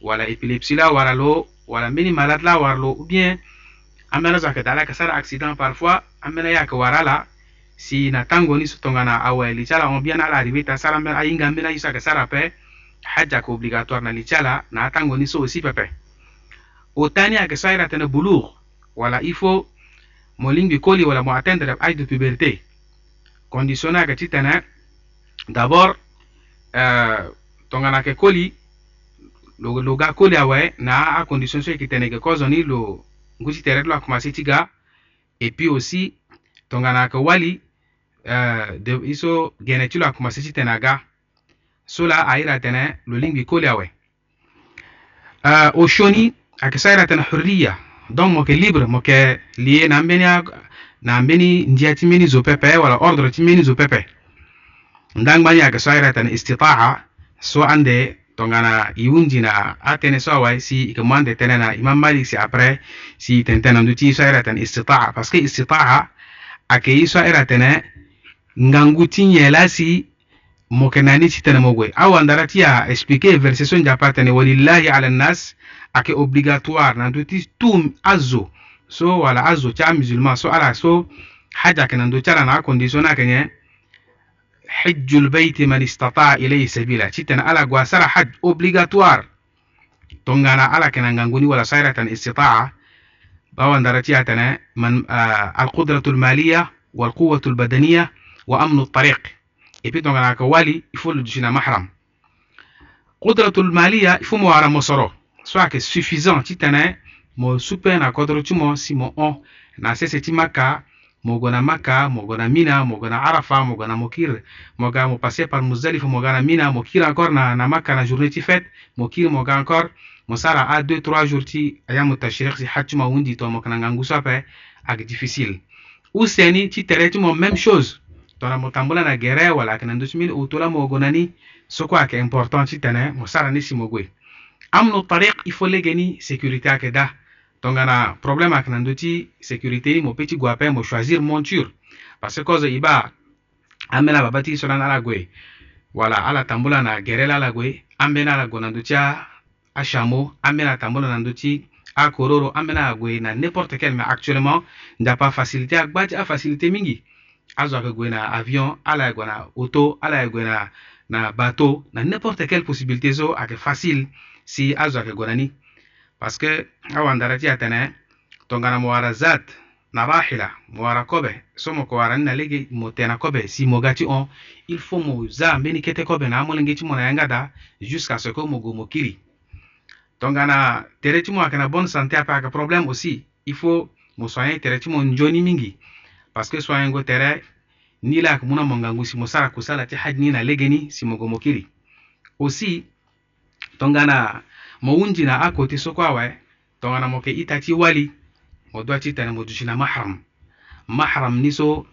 wala épilepsie la lo, wala mini malade la lo ou bien sara accident parfois amena à si na tango ni so tongana awe li chala on bien ala arrivé ta sara y sara obligatoire na li na atango so aussi pepe otani wala il faut coli wala atteindre de puberté condition que titana d'abord euh, tongana lo, lo ga kole awe na a condition so yeke tene yeke kozo ni lo ngu ti tere ti lo akomanse ti ga e puis aussi tongana yeke wali uh, de, i so gene ti lo akomanse ti tene aga so la aira tene lo lingbi kole awe uh, osio ni ayeke so aira tene hurriya donc mo yeke libre mo yeke lie na mbeni na mbeni ndia ti mbeni zo pepe wala ordre ti mbeni zo pepe nda ngba ni ayeke so aira tene istitaa so ande tongana i wundi na atene so awai si ike mwande tene na imam malik si apre si tentena nduti iso era tene istitaa parce que istitaa ake iso era tene ngangu tinyela si mokenani si tene mogwe aw andara ti ya expliquer verset so nzapa tene walillahi ala nnas ake obligatoire na nduti tum azo so wala azo ti amusulman so ala so haja ayeke na ndö ti ala na akondisio ni ayeke nyen حج البيت من استطاع إليه سبيلا تيتنا على غاسر حج أوبليغاتوار تونغانا على كنانغوني ولا سيرة استطاع باوان درتياتنا من آه القدرة المالية والقوة البدنية وأمن الطريق إبي تونغانا كوالي يفول جينا محرم قدرة المالية يفو على مصرو سواء كي سوفيزان تيتنا مو سوبر نا قدرة مو سي مو أو نا سيسي Mogona Maka, Mina Mogona Arafa Mogona Mokir par Muzdalifa mogana Mina Mokir encore na na Makka na journée ti fête Mokir mogan encore mo sara a deux trois jours ti ayamu tashriq si wundi to mo kananga ak difficile useni ti tere ti mo même chose tona mo na gere wala kana ndusmin utula mogona ni soko ake important ti tene mo sara ni simogwe Amno tariq il faut legeni sécurité da donc, a problème avec ndöti sécurité mo petit gue mon choisir monture parce que cause iba, amena la ababa sur la ala à wala ala tambula na gere la ala gue ambeni ala gue na ndö ti akororo amena na n'importe quel mais actuellement pas facilité agba ti facilité mingi azo gue na avion ala ayeke gue na auto ala ayeke na, na bateau na n'importe quelle possibilité zo ayeke facile si azo na ni paske awa ndarati atene tongana mo wara zat na rahila mo wara kobe so mo ko warani na lege mo tena kobe si mo ga ti hon il faut mo za mbeni kete kobe na amolenge ti mo na yanga da jusqu'à ce que mo go mo kiri tongana tere ti mo ayeke na bonne santé ape ayeke problème aussi il faut mo soigné tere ti mo nzoni mingi parce que soigné tere ni la ayeke mu na mo ngangu si mo sara kusala ti haj ni na lege ni si mo go mo kiri aussi tongana mo wunjina a koti soko awe tongana mo ke itati wali mo do ti mo dujina mahram mahram ni so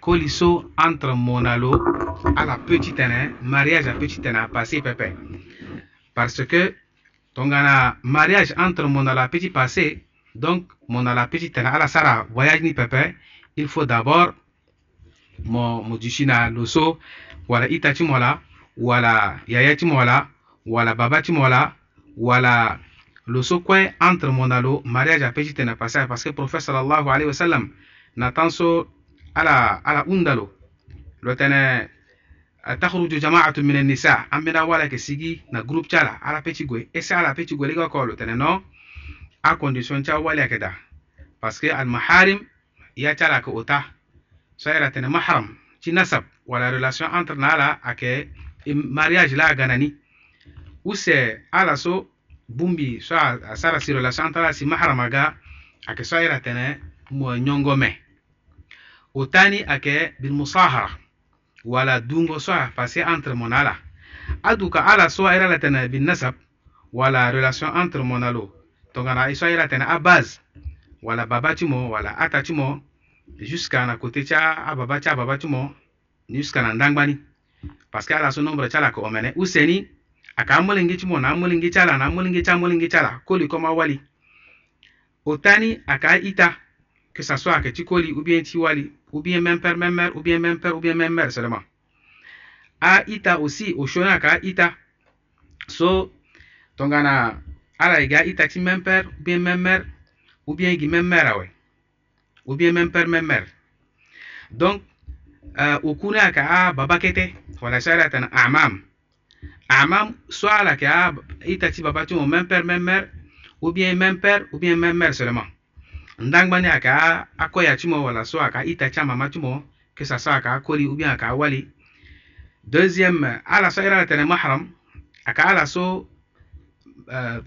koli so entre mo à lo ala peut mariage à petite tene passé pepe parce que tongana mariage entre mo na lo apeut ti donc mo na lo la ti ala sara voyage ni pepe il faut d'abord mo mo dusi lo so wala ita ti wala yaya ti mola, wala baba ti mola Voilà. Le sokwe entre mon alo mariage a petit na passé parce que prophète sallallahu alayhi wa sallam na tanso ala ala undalo. Lo tene تخرج جماعة من النساء أمنا ولا كسيجي نا جروب تلا على بتيجوي إيش على بتيجوي لقى كولو تنو à condition ta wala kada parce que al maharim ya tara ka uta sayra tana mahram ci nasab wala relation entre nala ake mariage la ganani use ala so bumbi so a sara siro la santala si mahrama ga ake so ira tene mo nyongo me utani ake bil musahara wala dungo so a passé entre mon ala aduka ala so ira la tene bin nasab wala relation entre mon alo tongana so ira tene a base wala baba ti mo wala ata ti mo jusqu'à na côté ti ababa ti ababa ti mo jusqu'à na ndangbani parce que ala so nombre ti ala yeke omene use ni aka amulingichi mona amulingichi ala na amulingichi amulingichi ala koli koma wali otani aka ita que ça soit que tu koli ou bien tu wali ou bien même père même mère ou bien même père ou bien même mère seulement a ita aussi oshona aka ita so tongana ala iga e ita ti même père ou bien même mère ou bien igi e même mère awe ou bien même père même mère donc uh, okuni aka a ah, baba kete wala shariatan amam ah, ama soit là que ah, itati papa tu même père même mère ou bien même père ou bien même mère seulement ndangba ni aka akoya ah, tu mo wala soit aka itati mama tu mo que ça soit aka koli ou bien aka wali deuxième ala so ira tene mahram aka ala so euh,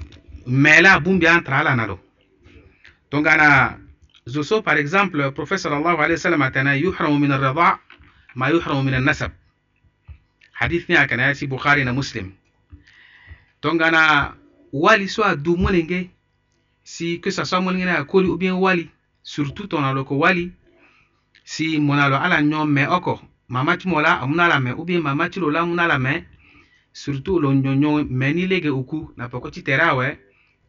mela bumbi entre ala nado donc ana zoso par exemple professeur allah alayhi salam atana yuhramu min ar-rida ma yuhramu min an-nasab hadithi ya kana si bukhari na muslim tongana wali soit du molenge si que ça soit molenge na koli ou bien wali surtout tonalo ko wali si monalo ala ɲɔ mɛ ɔkɔ mama ti mɔla amuna la mɛ ubiyɛn mama ti lola amuna la mɛ surtout lo ɲɔɲɔ mɛ ni lege uku na pɔkɔ ti tɛrɛ awɛ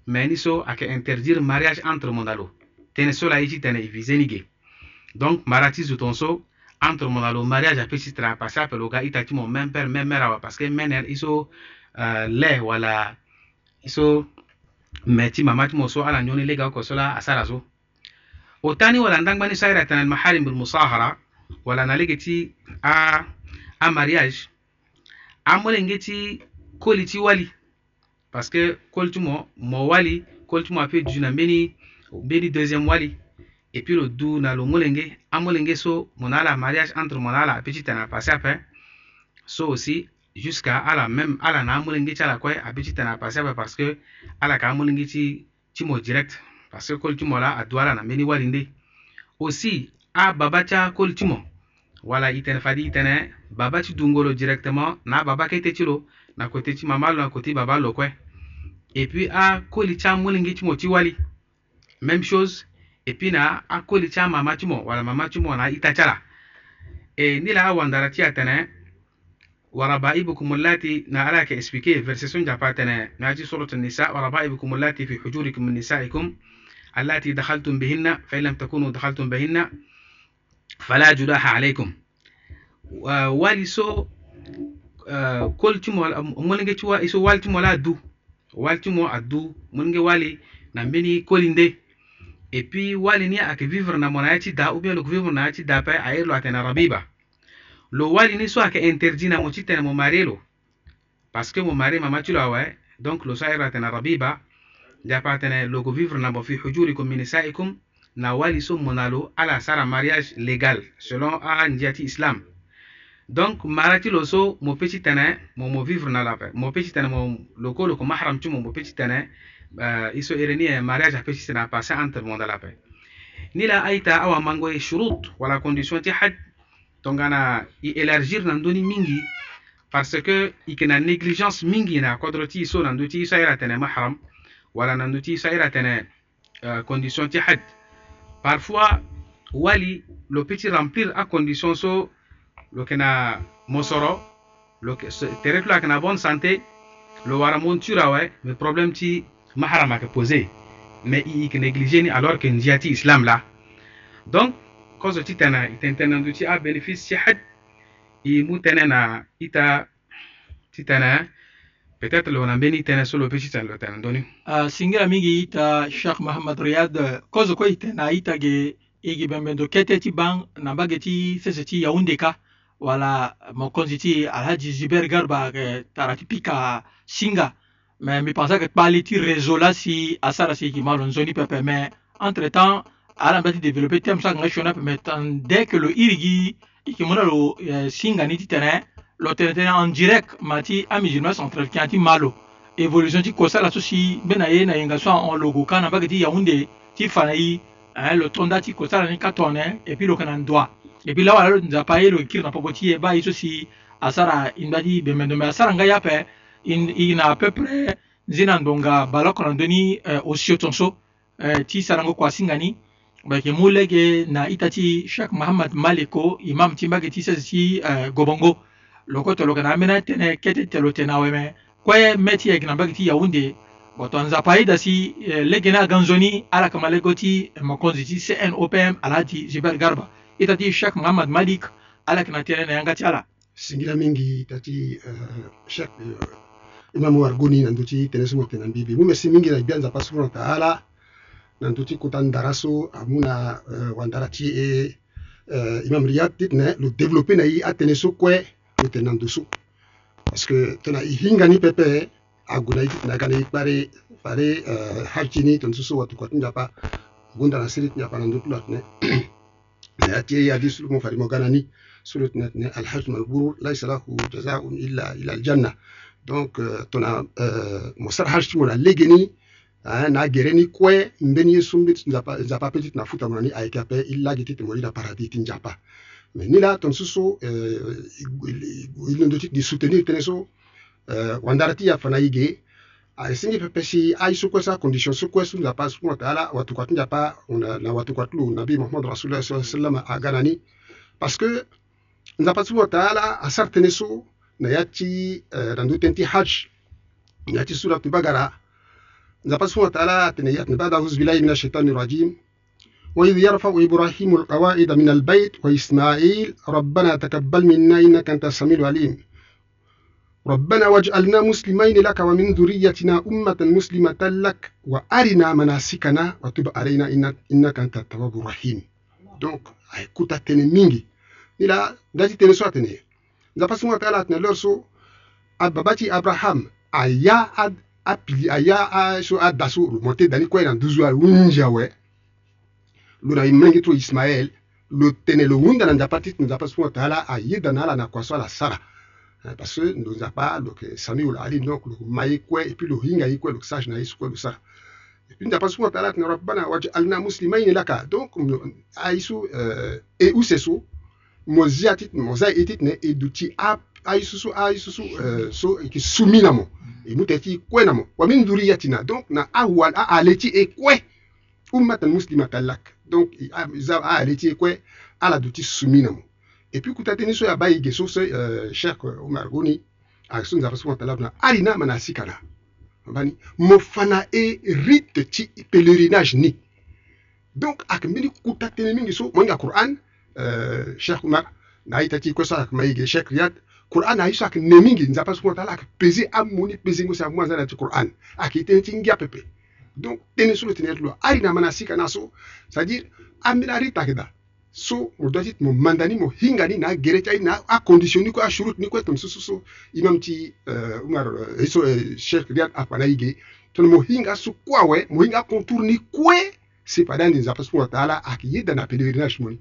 mɛ ni so a kɛ interdire mariage entre mondalo tɛnɛ so la i ti tɛnɛ ivise ni ge donc mara ti zuton so entre mo ga lo mariage ape si tene apasi ape lo ga ita ti mo mempere memere awa parceke mene i so uh, le wala i so me ti mama ti mo so ala nyoni lege oko so la asara so o tani wala ndangbani so airi atene almaharim bilmusahara wala na lege ti a, a mariage amole nge ti koli ti wali parce que koli ti mo mo wali koli ti mo ape du na mbeni mbeni deuxiéme wali et puis le dou na lo molenge amolenge so monala mariage entre monala petit a passé après so aussi jusqu'à à la même à la na molenge à la kue a a passé après parce que la ka amolenge ti ti mo direct parce que kol tu mo la a douala na meni walinde aussi a babacha kol tu mo wala iten fadi itene baba dungolo directement na baba te ti na côté ti mama lo na côté baba lo et puis a ti amolenge ti mo ti wali même chose epi na akolicha mama chumo wala mama chumo na itachara e nila wandara tia tene وربائبكم اللاتي نعلاك اسبيكي فيرسيسون جاباتنا ناجي سورة النساء وربائبكم اللاتي في حجوركم من نسائكم اللاتي دخلتم بهن فإن لم تكونوا دخلتم بهن فلا جناح عليكم ولسو كلتم مولنجي تشوا اسو والتم ولا دو والتم ادو مولنجي والي نمني كولين دي et puis walini vivre na mwanaachi da ou bien lokuvivre na achi da pe aelo atena rabiba lo ni so ake interdit na mochite na momare lo parce que momare mama tu lo donc lo so aelo atena rabiba dape atene lokuvivre na mo fi hujurikum min nisaikum na wali so monalo ala sara mariage légal selon a ndiati islam donc marati lo so mo petit tena mo mo vivre na lape mo petit tena mo loko ko mahram tu mo petit tena uh, eh, hizo eh, un mariage hapo sina passé entre monde la paix nila aita awa mango e eh, shurut wala condition ti donc tongana a élargir na ndöni mingi parce que il y a une négligence mingi na kodro ti so na ndö ti so tene mahram wala na ndö ti so ira tene condition ti had parfois wali le petit remplir remplir à so lo kena mosoro tere ti lo ayeke bonne santé lo wara monture ture awe problème ti mahram a posé mais ike négligé ni alors que njiyati islam la donc kozo ah, ti tene ite t'en ti abénéfice bénéfice had i mu na ita ti tene peut-être lo na mbeni t'en so lo peut lo tene ndöni Ah, singira mingi ita cheikh Riyad, riad kozo kue ite na ita ge i gi bembendo kete ti bang na bageti ti sese ti yaounde ka wala conseil ti alhaji zuber garba euh, tara ti pika singa me mbi pensa ke kpali ti réseau la si asara si yeke ma lo nzoni pepe me entre temps ala mbi ti développé ti ambi so akanga sioni ape me tandé ke lo iri gi yeke mû na lo eh, singani ti tene lo tene tënë en direct ma ti amusulman centrafricain ti ma lo évolution ti kosala so si mbe na ye na yenga so ahon logo ka na mbage ti yaoundé ti fa na ye eh, lo tonda ti kosala ni katone e puis lo yeke na ndwa e puis lawala lo nzapa ye lo kiri na poko ti ye ba ye so si asara e mbi ti bembe ndo me asara nga ye ape ina à peu près nze na ndonga eh, eh, baloko na ndöni uh, osio tongaso uh, ti sara ngo kua asingani ayeke mû lege na hita ti shak mahamad maleko e mam ti mbage ti sese ti uh, gobongo loko to loge na ambeni atene kete telo tene aweme kue mê ti yeke na mbage ti yaounde bon to nzapa aida si eh, lege ni aga nzoni ala kama lego ti mokonzi ti cnopm ala ti zuber garba e ta ti shak mahamad malik ala yeke na tënë na yanga ti ala singila mingi ta ti uh, shak uh, imam wargoni na ndö ti tënë so motene na mbibi mu merci mingi na gbia nzapa subhana wataala na ndö ti kota ndara so amû na uh, wandara ti e uh, imam riyad titene lo développé na ye atënë so kue lo tene na ndo so parce que tene ahinga ni pepe ague na ye titene aga na ye kpare fare uh, haji ni tene so so watokua ti nzapa gonda na siri ti nzapa na ndö ti lo atene na ya ti e ye adi so lo mo fari mo ga na ni so lo tene atene alhaju mabrur laisa lahu jazaun illa ila aljanna donc uh, tuna uh, mosara na muna legeni uh, na gereni kwe mbeni sumbit nzapa, nzapa peti tunafuta muna ni aikape ilagi titi mwalida tin njapa ni la ton suso il ilondo doit di soutenir tene so uh, wandarati ya fana ige uh, singi pepesi ai su kwesa condition su kwesu nzapa subhanahu wa ta'ala watu kwatu njapa na watu kwatulu nabi muhammad rasulullah sallallahu alaihi wasallam ni parce que nzapa subhanahu wa ta'ala asartene so na yati randu tenti hajj ياتي سورة بقرة لقد سبحانه وتعالى تنيات بعد أعوذ بالله من الشيطان الرجيم وإذ يرفع إبراهيم القواعد albayt wa isma'il rabbana takabbal minna إنك أنت السميع alim ربنا واجعلنا مسلمين لك ومن ذريتنا أمة مسلمة لك وأرنا مناسكنا وتب علينا إنك, إنك أنت التواب الرحيم دونك هيكوتا تنمينجي إلى داتي تنسوا تنيه Nga sun wata ala à lorso ababati Abraham aya ad apili aya a so adaso dali kwa na duzu al unja we. Lura imengi to Ismaël, le tene le na ndapati tunzapa sun wata tala la Sarah hein, parce que nous n'avons pas donc Samuel Ali donc le maïkwe et puis le hinga ikwe le sage na isu le ça et puis d'après ce qu'on waj'alna laka donc aisu et euh, e où c'est ça moziatit mozai itit e ne iduti e ap aisusu aisusu uh, so e ki sumi na mo mm. e mu teti kwe na mo wa min duriyatina donc na awal a aleti e kwe ummatan muslimata lak donc za a aleti e kwe ala duti sumi na mo e puis kuta teni so ya bayi ge so se uh, cheikh euh, Omar Goni a so nzara so tala na alina manasika na bani mo fana e rite ti pèlerinage ni donc ak mbeni kuta teni mingi so mo nga Qur'an Cheikh Umar na aitati kosa maige Sheikh Riyad Qur'an aisha akine mingi nzapa subhanahu wa ta'ala akipezi amuni pezi ngosa mwanza na Qur'an akite tingia pepe donc tene sulu tene lo ari na manasika naso c'est-à-dire amina rita kida so mo dwatit mo mandani mo hingani na gerecha na a conditioni ko a shurut ni ko ton so so so imam ti euh Umar uh, eh, so uh, eh, Sheikh Riyad apana ige tono mo hinga su kwawe mo hinga contourni ni kwe c'est pas dans les apostles wa est dans la pèlerinage moni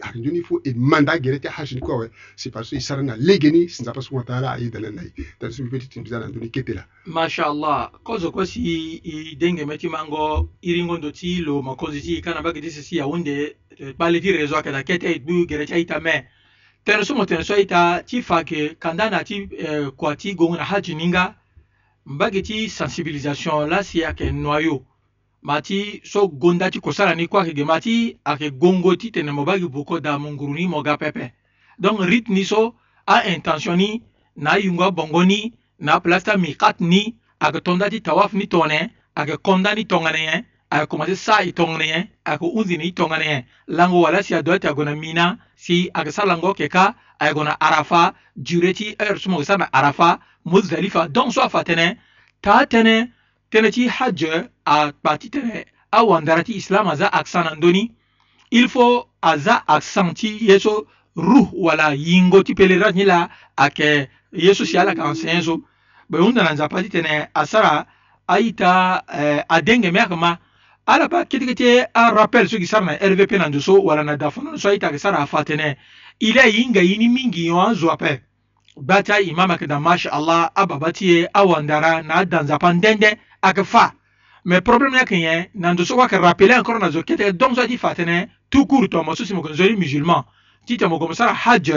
hakinduni fo e manda gere te hashini kwawe si paso isara na legeni sinza paso wa taala ayi dala nai tasi bipeti timbiza na nduni ketela mashallah kozo kosi i denge meti mango iringo ndo ti lo makozi ti kana bagi disi si ya unde bali euh, ti rezo akata kete du gere ti aita me tene so mo tene so aita ti fa ke kanda na ti euh, eh, kua ti gongo na hajini nga mbage ti sensibilisation la si ayeke noa yo ma ti so gonda ti kosala ni kuâ yeke ge ma ti ayeke gongo ti tene mo ba yeke boko da mo nguru ni mo ga pepe donc rite ni so aintention ni na ayungu abongo ni na place ti amikat ni ayeke tonda ti tawaf ni tongana ayeke konda ni tongana nyen ayeke commencé saa e tongana nyen ayeke hunzi ni e tongana nyen lango wala si adua ti ayeke na mina si ayeke sara lango yeke ka ayeke na arafa duré ti heure so mo yeke sara na arafa muzdalifa donc so afa tënë taa tënë tene ti hajj eh, a kpa ti tene awandara ti islam aza accent na ndöni il faut aza accent ti ye so ruh wala yingo ti pelera ni la ayeke ye so si ala yeke enseigne so be hunda na nzapa ti tene asara aita eh, adenge mê ayeke ma ala ba kitike ti arappel so yeke sara na rvp na nzo so wala na dafanono so aita yeke sara afa tene ili ahinga ini mingi yo anzo ape gba ti aimam ayeke na masha allah ababa ti e awandara na adanzapa ndende ag fa mais problème yake ye na nzo so kue rappele encore na zo kete donc so ati fa tene tout court to mo so si mo nzoni musulman ti te mo go mo sara hajj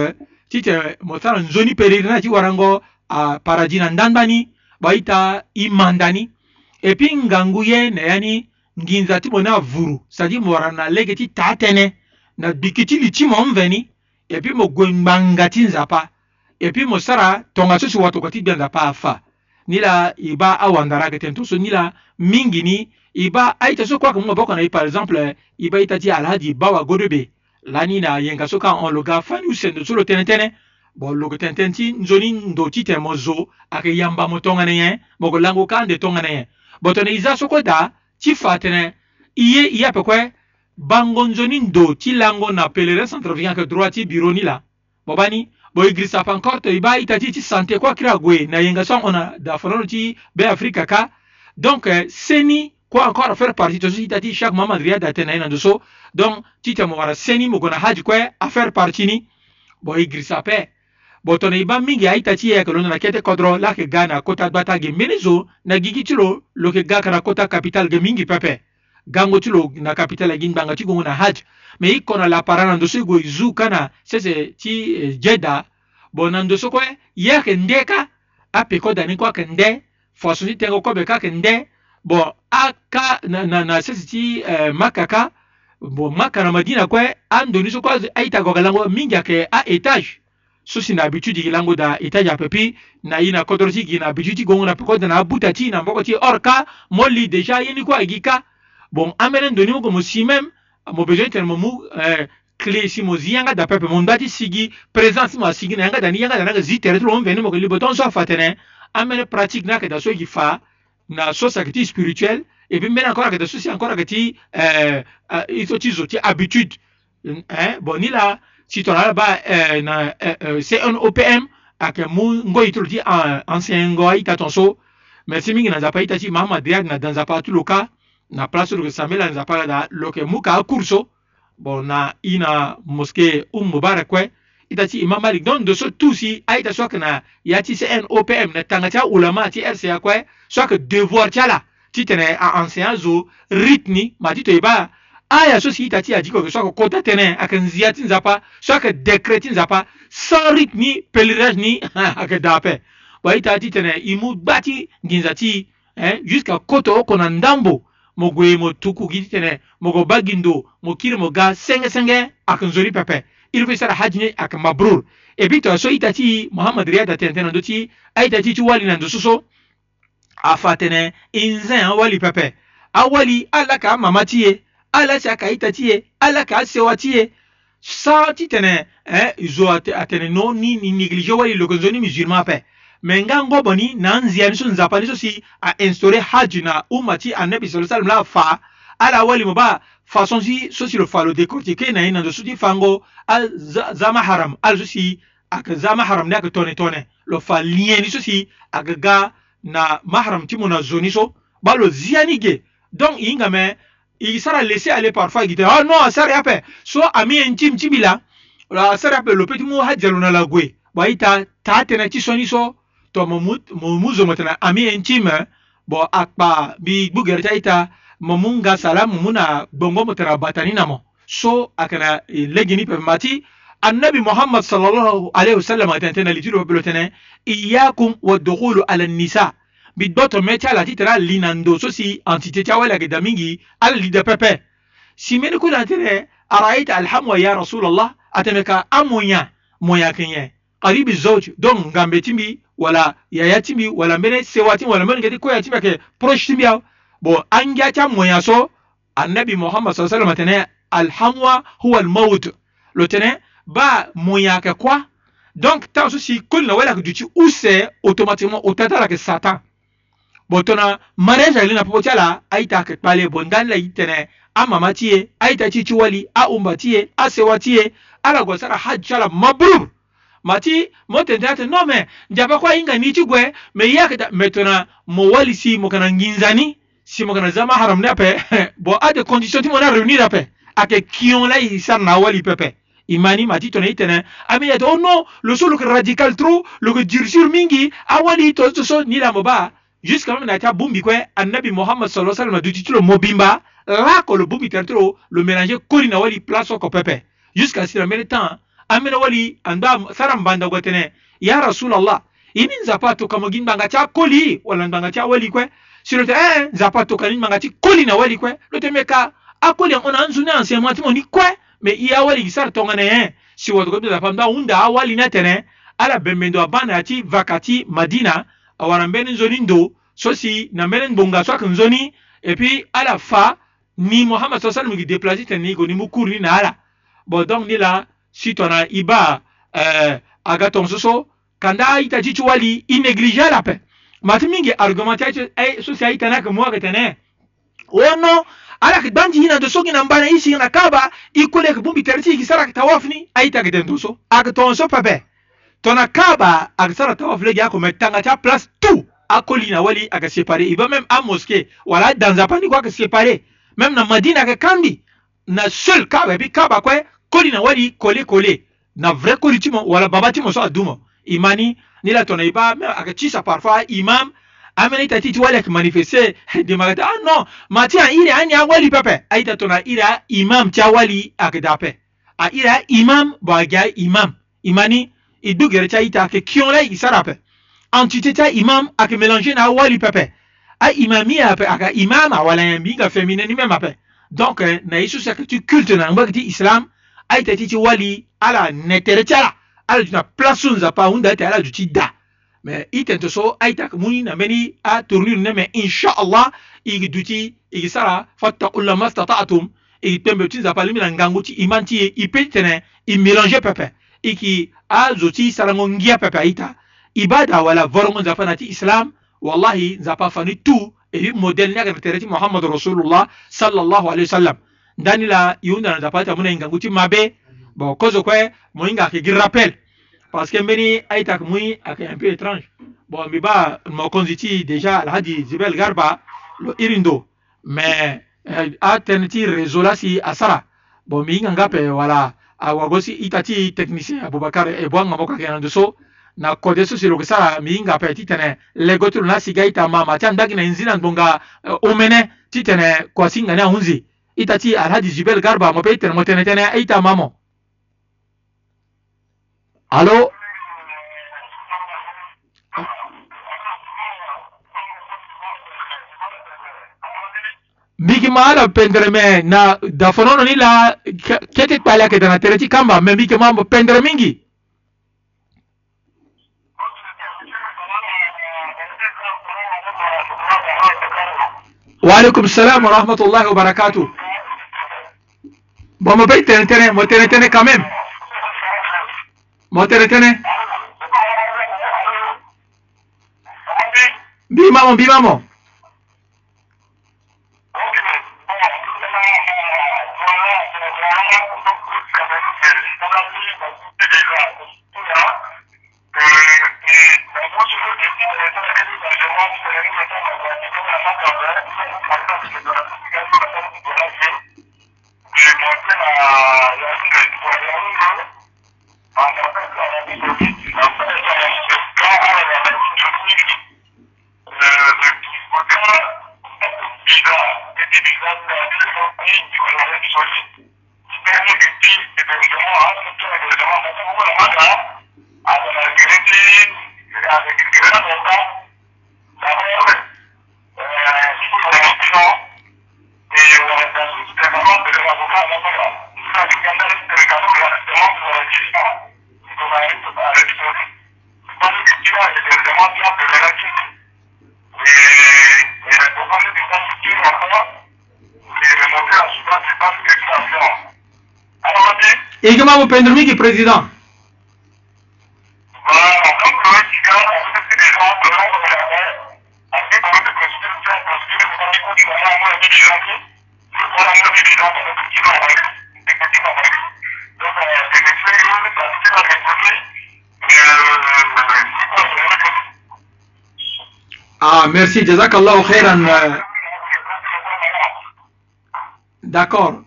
ti te mo sara nzoni peregrin na ti warango aparadis na ndandba ni baita i manda ni e puis ngangu ye na ya ni nginza ti mo na vuru c'est-à-dire mo wara na lege ti taa tënë na biki ti li ti mo mveni e puis mo gue ngbanga ti nzapa e puis mo sara tongaso si watoko ti gbia nzapa afa ni la i b'a awandarage ten tuso ni la mingi ni i b'a a ita so kuwa ka mun ka bɔ kana i par exemple i b'a itati alhaji bawa godo be lani na yen ka so kan on loga fani u sendo so lo tɛnɛtɛnɛ bon logo tɛntɛn ti nzoni ndo ti tɛ mo zo ake yamba mo tɔngɛnɛ yɛ mɔgɔ lango kan de tɔngɛnɛ yɛ bɔtɔnɛ iza soko da ti fa tɛnɛ i ye i y'a pɛ kɔɛ bango nzoni ndo ti lango na pelere centrafricain ke droit ti biro ni la bɔbani boye grisa pankor to iba itati ti santé kuâ kiri ague na yenga so ona da fololo ti be afrika ka donc eh, seni kuâ encore faire partie to so ita ti chaque moment ria da tene na yendo so donc ti tene mo wara seni mo gue na haji kue affaire partie ni boye grisa ape bo tene iba mingi aita ti yeke eh, lo na na kete kodro lake ga na kota gbata ge mbeni zo na gigi ti lo lo yeke ga kara kota capital ge mingi pepe gango ti lo na capital agi ngbanga ti gongo na haj me i kono la para na ndö so e gue zu ka na sese ti eh, jeda bo na ndö so kue ye yeke nde ka apeko dani kue ayeke nde faso ti tengo kobe ka ayeke nde bon aka na, na, na sese ti eh, maka ka bon maka na madina kue andöni so kue aita goga lango mingi ayeke aétage so si na habitude gi lango da étage ape puis na ye na kodro ti gi na habitude ti gongo na peko da na abuta ti na mboko ti or ka mo li déjà ye ni kue ayeki ka bon amene ndoni moko mosimeme même tene besoin tellement euh, clé si mo zi d'après da pepe mo ndati sigi présence si mo asigi na yanga dani yanga da nanga zi tere tolo mo veni moko libo ton so afa pratique na que da so yeki fa na so saki spirituel et puis même encore que da so si encore que ti euh uh, so ti zo habitude hein bon ni la si tu ala ba eh, na euh, euh, un OPM cnopm ayeke mu ngoi tu lo ancien ngoi aita mais me si mingi na nzapa aita ti mama deag na dans nzapa local na place lo yeke sambela na nzapa ala da lo yeke mu kâ akuru so bon na i na moské um mubarak kue i ta ti imam malik donc de so tu si aita so ayeke na ya ti cnopm na tanga ti aulama ti rca kue so ayeke devoir ti ala ti tene aenseignant zo rite ni ma ti toyeba aya so si ita ti adiko yeke so ayeke kota tënë ayeke nzia ti nzapa so ayeke décret ti nzapa sans rite ni pèlerinage ni ayeke da ape bon aita ti tene i mu gba ti nginza ti eh, jusqu'à koto oko na ndambo mo gue mo tuku giti tene mo go bagindo mo kiri mo ga senge senge akan zori pepe ilfe sara haji ne akan mabrur e bito so itati muhammad riyada tene tene ndoti aitati ti wali na ndo soso afa tene inzen wali pepe awali ala ka mama ti ye ala si aka ita ti ye ala ka sewa ti ye saa ti tene eh, zo atene no ni ni néglige wali lokonzo ni musulman ape me nga ngoboni na nzia ni so nzapa ni so si ainstaurer haji na umma ti anabi sallallahu alaihi wasallam la fa ala wali mo ba façon si so si lo fa lo décortiquer na ye na nzo so ti fango azama haram ala so si ayeke za maharam ni ayeke tongana tongana lo fa lien ni so si ayeke ga na maharam ti mo na zo ni so ba lo zia ni ge donc e hinga me e sara laisser aller parfois gi te oh non asara ya ape so ami ye ntim ti bi la asara ape lo peut ti mu hadia lo na lague bo aita taa tënë ti so ni so to mo mu zomo tene ami en ti me bo akpa mbi gbu gere ti aita mo mu nga sala mo mu na gbongo mo tene batani na mo so akene legi ni pepe ma ti annabi muhammad sallallahu alaihi wasallam atene tene li ti lo pepelo tene iyakum wa dukhulu ala nisa mbi dɔ tɔmɛ ti ala ti tene ali na ndo so si antite ti awele ayeke da mingi ala li de pepe si mbeni kula tene araita alhamwa ya rasulallah atene ka amonya monya kenye karibi zoj donc ngambe ti mbi wala ya yatimi wala mene sewatimi wala mene gedi ko yatimi ke proche timi yaw bo an gya ta moya so annabi muhammad sallallahu alaihi wasallam tene alhamwa huwa almaut lo tene ba moya ke kwa donc ta so si kul na wala ke duti use automatiquement o tata ke satan bo tona marriage ali na popo tiala aita ke pale bo ndan la itene amama tie aita chichi wali a umbatie tie a sewa tie ala gosara hajjala mabrur mati mo tente ate non mais njapa kue hinga ni ti gue me ye ayeke maintenant mo wali si mo kana nginzani si mo kana za maharam ni ape bon ade condition ti mo na réunir ape ayeke kion la e sara na awali pepe i mani ma ti tongana i tene ami yete oh non lo so lo yeke radical trop lo yeke durcir mingi awali tozo ti so ni lambo ba jusqu'à même na ti abongbi kue annabi mohammed sala salam duti ti lo mo bimba lako lo bongbi tere ti lo lo mélanger kori na awali place oko pepe jusqu'à si na mbeni temps amina wali anda saram banda gotene ya rasulullah inin zapato gin banga cha koli wala banga cha wali kwe silote eh zapato kani banga cha koli na wali kwe lote meka akoli ona nzune ancien timo ni kwe me iya wali gisar tongana eh si wato ko da pamda unda awali na tene ala bemendo abana ati vakati madina awara mbeni nzoni ndo so si na mbeni ngbonga so akinzoni epi ala fa ni muhammad sallallahu alaihi wasallam gi déplacer tene ni go ni mukuri na ala bo donc ni la si twana iba eh, aga tongaso so kanda aita chichu wali inégligé la paix mati mingi argument yacho ay so si aita na kemo aga tene wono ala kidanji hina doso gina mbana isi na kaba ikule kibumbi terti kisara kitawafni aita kitendo so aga tonso pape tona kaba aga sara tawaf lege yako metanga cha place tout na wali aga séparé va même à mosquée wala danza pani kwa aga séparé même na madina aga kambi na seul kaba bi kaba kwe Koli na wali kole kole na vrai kodi wala babati ti mo imani, adumo. Imani ni la tona iba ba me akachisa parfois imam amene aita ti de manifeste ah non matia ira ani awali pepe aita tona tona imam ti awali A a ira imam aimam imam imani idugere cha ita ke la entité ta imam ayeke na awali pepe ape aka imam awala yambi feminine même ape donc eh, na isu so que culte na ngba islam aita ti ti wali ala netere ti ala ala duti na place so nzapa ahunda aita ala duti da me i tene so aita muni na mbeni atournure ni me inshallah e yigi duti e yigi sara fattakulla ma stata'atum e yigi pembe ti nzapa limi na ngangu ti iman ti ye e peut ti tene e mélange pepe e yigi azo ti sarango ngia pepe aita e ba da wala vorongo nzapa na ti islam wallahi nzapa afani tu e bi modèle ni ayeke na tere ti mohamad rasulullah sallallahu alayhi wa sallam ndani la yunda na zapata muna inga nguti mabe ba kozo kwe mo inga ki rappel parce que meni aita ke mui ak un peu étrange bo mi ba mo konziti deja al hadi zibel garba lo irindo mais eh, a teniti réseau si asara bo mi inga ngape wala a wagosi itati technicien abubakar e bwanga moka ke na ndoso na kode so si silo kisara mi inga pe titene legotulu na sigaita mama cha ndagi na inzina mbonga uh, eh, omene titene kwa singa na hunzi ita ce alhaji jibel garba mafaitar matanatana ya ita mamo alo bigi maala pendere me na dafonono ni la ketit kpali ake dana tereti kamba me bigi mambo pendere mingi Wa alaikum salam wa rahmatullahi wa barakatuh. bon mo ɓey tene tene mo tene tene quand même mo tene tene mbimamo mbimamo président. Ah, merci, Jazakallah euh, D'accord.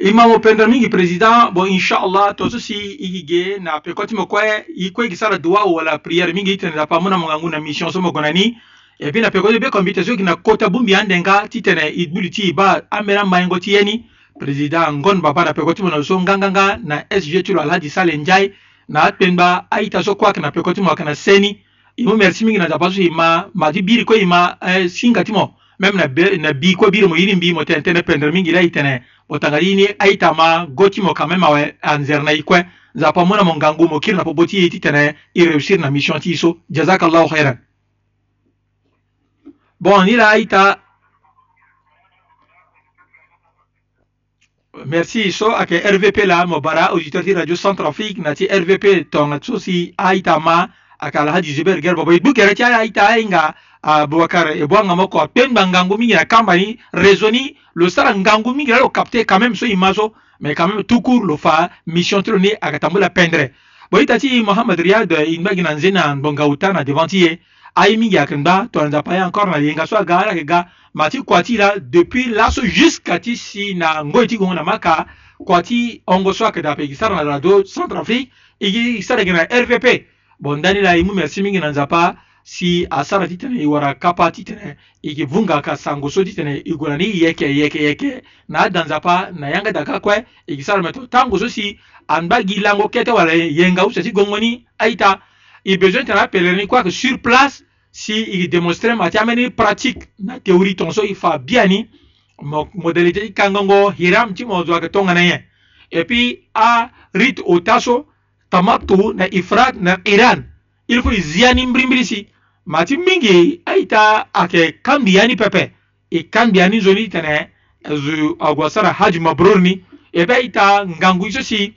imamupenda mingi president bo inshallah tozosi igige na pekoti mokue ikue gisala dua wala priere mingi itene pamu na mungangu na mission so mogo na ni e puis na pekoti bekombi te soki na kota bumbi ya ndenga ti tene ibuli ti ba ambela mayengo ti ye ni president ngon baba na pekoti mo na so nganganga na sg ti lo alhaji sale njai na apengba aita so kuâke na pekoti mo ayeke na seni i mu merci mingi na nzapa so e ma ma ti biri kue e ma eh, singa ti mo même na be, na bi ko biri mo yini bi mo tente ne pendre mingi la itene otangalini aita ma goti mo kama mawe anzerna ikwe nzapa mona mo ngangu mo kirna po boti yiti tene i réussir na mission ti so jazakallahu khairan bon ni la aita merci so ake rvp la mo bara auditeur ti radio centrafrique na ti rvp tonga so si aita ma aka alhaji zuber gerbo boy bukere ti aita inga abubakar ah, ebwanga eh, moko apemba ah, ngangu mingi na kamba ni réseau ni losala ngangu mingi lalo capte quand même so ima so mais quand même tout court lofa mission ti lo ni ayeke tambola pendre boyita ti mohamad riad eh, ingba gi na nzeni na ngbonga uta na devant ti ye eh, aye mingi ayeke ngba to na nzapa ye encore na yenga so aga ala yeke ga ma ti kua ti la depuis laso jusqu'à ti si na ngoi ti gongo na maka kua ti hongo so ayeke dape e gi sara na radio centre afrique e gi sara yeke na rvp bon ndani la e mu merci mingi na nzapa si a sara ti tene e wara kapa ti tene e yeke vunga ka sango so ti tene e gue na ni yeke yeke yeke na adanzapa na yanga da kakue e yeke sara mê to tango so si ani ba gi lango kete wala yenga use ti gongo ni aita e besoin tene apelere ni kuâke sur place si e yeke démonstré ma ti ameni pratique na théorie tongaso e fa bia ni mo modalité ti kangongo hiram ti mo zo ayeke tongana nyen e puis arite ota so tamatu na ifrat na iran ilikuwa ziani mbirimbilisi mati mingi aita ake kambiyani pepe i kambiyani zoni tene zu agwasara haji mabrur ni ebe ita ngangu iso si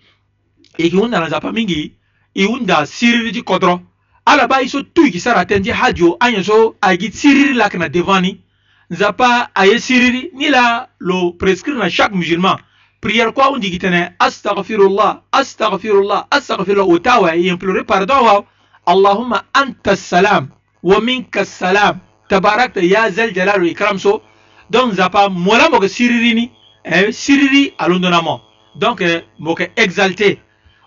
iki hunda na zapa mingi i hunda siriri ti kodro ala ba iso tu iki sara ten ti hajo anye so ayeki ah, siriri lake na devant ah, ni nzapa aye siriri ni la lo prescrire na chaque musulman prière kuâ hundi yiki tene astagfirullah astagfirullah astagfirullah o ta awe i implore pardon wa اللهم أنت السلام ومنك السلام تباركت يا ذا الجلال والإكرام سو donc zapa mola moke siririni eh, siriri alondonamo donc eh, moke exalté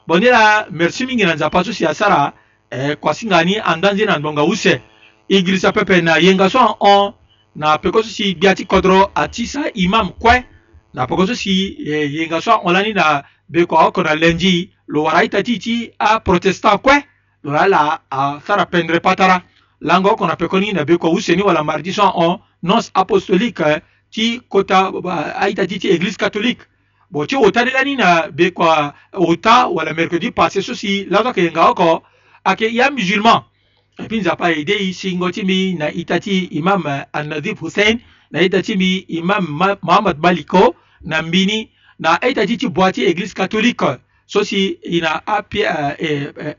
bon ni la merci mingi na nzapa so si asara eh, kua singa ni anda nzeni na ndonga use i girisa pepe na yenga so ahon na peko so si gbia ti kodro ati sa imam kue na peko so si eh, yenga so ahon lani na be kua oko na lengi lo wara aita ti ti aprotestant kue dora la a sara pendre patara lango qu'on appelle ni na beko useni wala mardison on nonce apostolique eh, ti kota aita ti église catholique bon ti ota de lani na beko eh, ota wala mercredi passé ceci la ke nga oko ake ya musulman et puis nzapa aidé ici ngoti mi na itati imam eh, an hussein na itati mi imam Mohamed maliko na mbini na itati ti boîtier église catholique ceci ina ape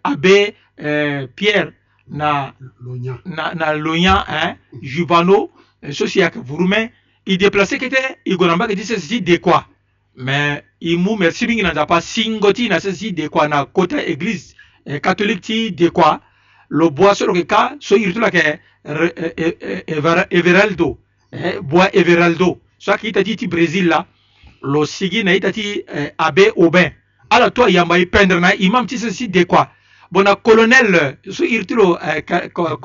abbé euh, Pierre na Lonya, na, na Logna hein, Jubano, ceci euh, avec Vouroumen, il déplaçait qu'il était, il gonamba dit ceci de quoi. Mais il mou merci bien n'a pas singoti na ceci de quoi na côté église euh, catholique ti de quoi. Le bois sur le cas, soit il là que Everaldo, hein, bois Everaldo, soit qui t'a dit ti Brésil là, le sigi na itati t'a abbé Aubin. Alors toi, il y a un peindre na imam ti ceci de quoi. bona colonel so iri ti lo eh, col,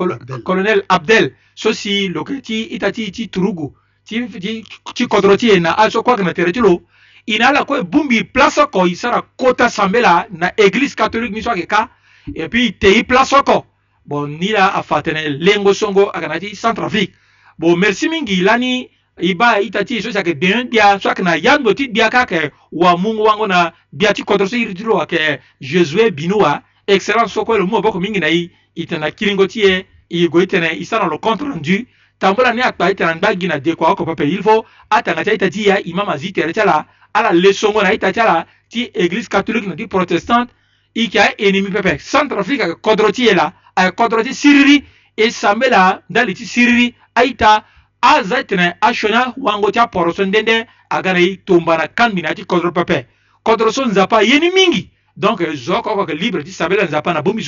colonel abdel so si lo yeke ti ita ti ti turugu ti, ti, ti kodro ti e na aso kuâ yeke na tere ti lo e na ala kue bungbi e place oko e sara kota sambe la na église catholique ni so ayeke ka e puis e te i place oko bon ni la afa tene lengo songo ayeke na ti centrafrique bon merci mingi lani i ba ita ti so si ayeke deun dia so ayeke na yando ti dia ka ayeke wamungo wango na dia ti kodro so iri ti lo ayeke jésus e bino wa excellence soko elo mu maboko mingi na ye e tene na kilingo ti ye e go e tene e sara lo compte rendu tambula ni akpa e tene na ngba gi na dekua oko pepe il faut atanga ti aita ti ya e ma mazi tere ti ala ala lesongo na aita ti ala ti église catholique na ti protestante e yeke aenemi pepe centrafrique ayeke kodro ti ye la ayeke kodro ti siriri e sambe la ndali ti siriri aita aza e tene asiona wango ti aporo so ndende aga na e tomba na kangbi na ya ti kodro pepe kodro so nzapa yeni mingi donc je crois que libre ti sabe na bomi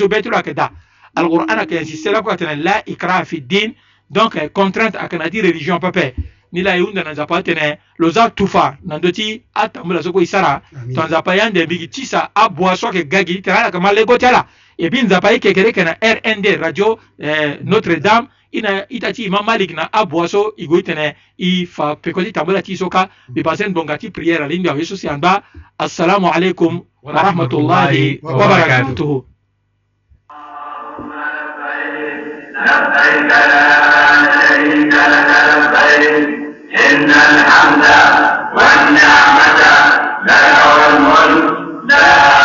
a Alors, insiste la la ikra fi din donc euh, contrainte à na religion pape. ni la ye na nzapa atene lo za tufa na ti atambula so kue e sara tonzapa ande et puis na rnd radio euh, notre dame ina itati imam malik na abua so e go ti tene e fa pekoti tambula ti so ka mbi basen donga ti prière ali ndio awe si an assalamu alaikum wa rahmatullahi wa barakatuh لبيك لا شريك لك لبيك إن الحمد والنعمة لك والملك لا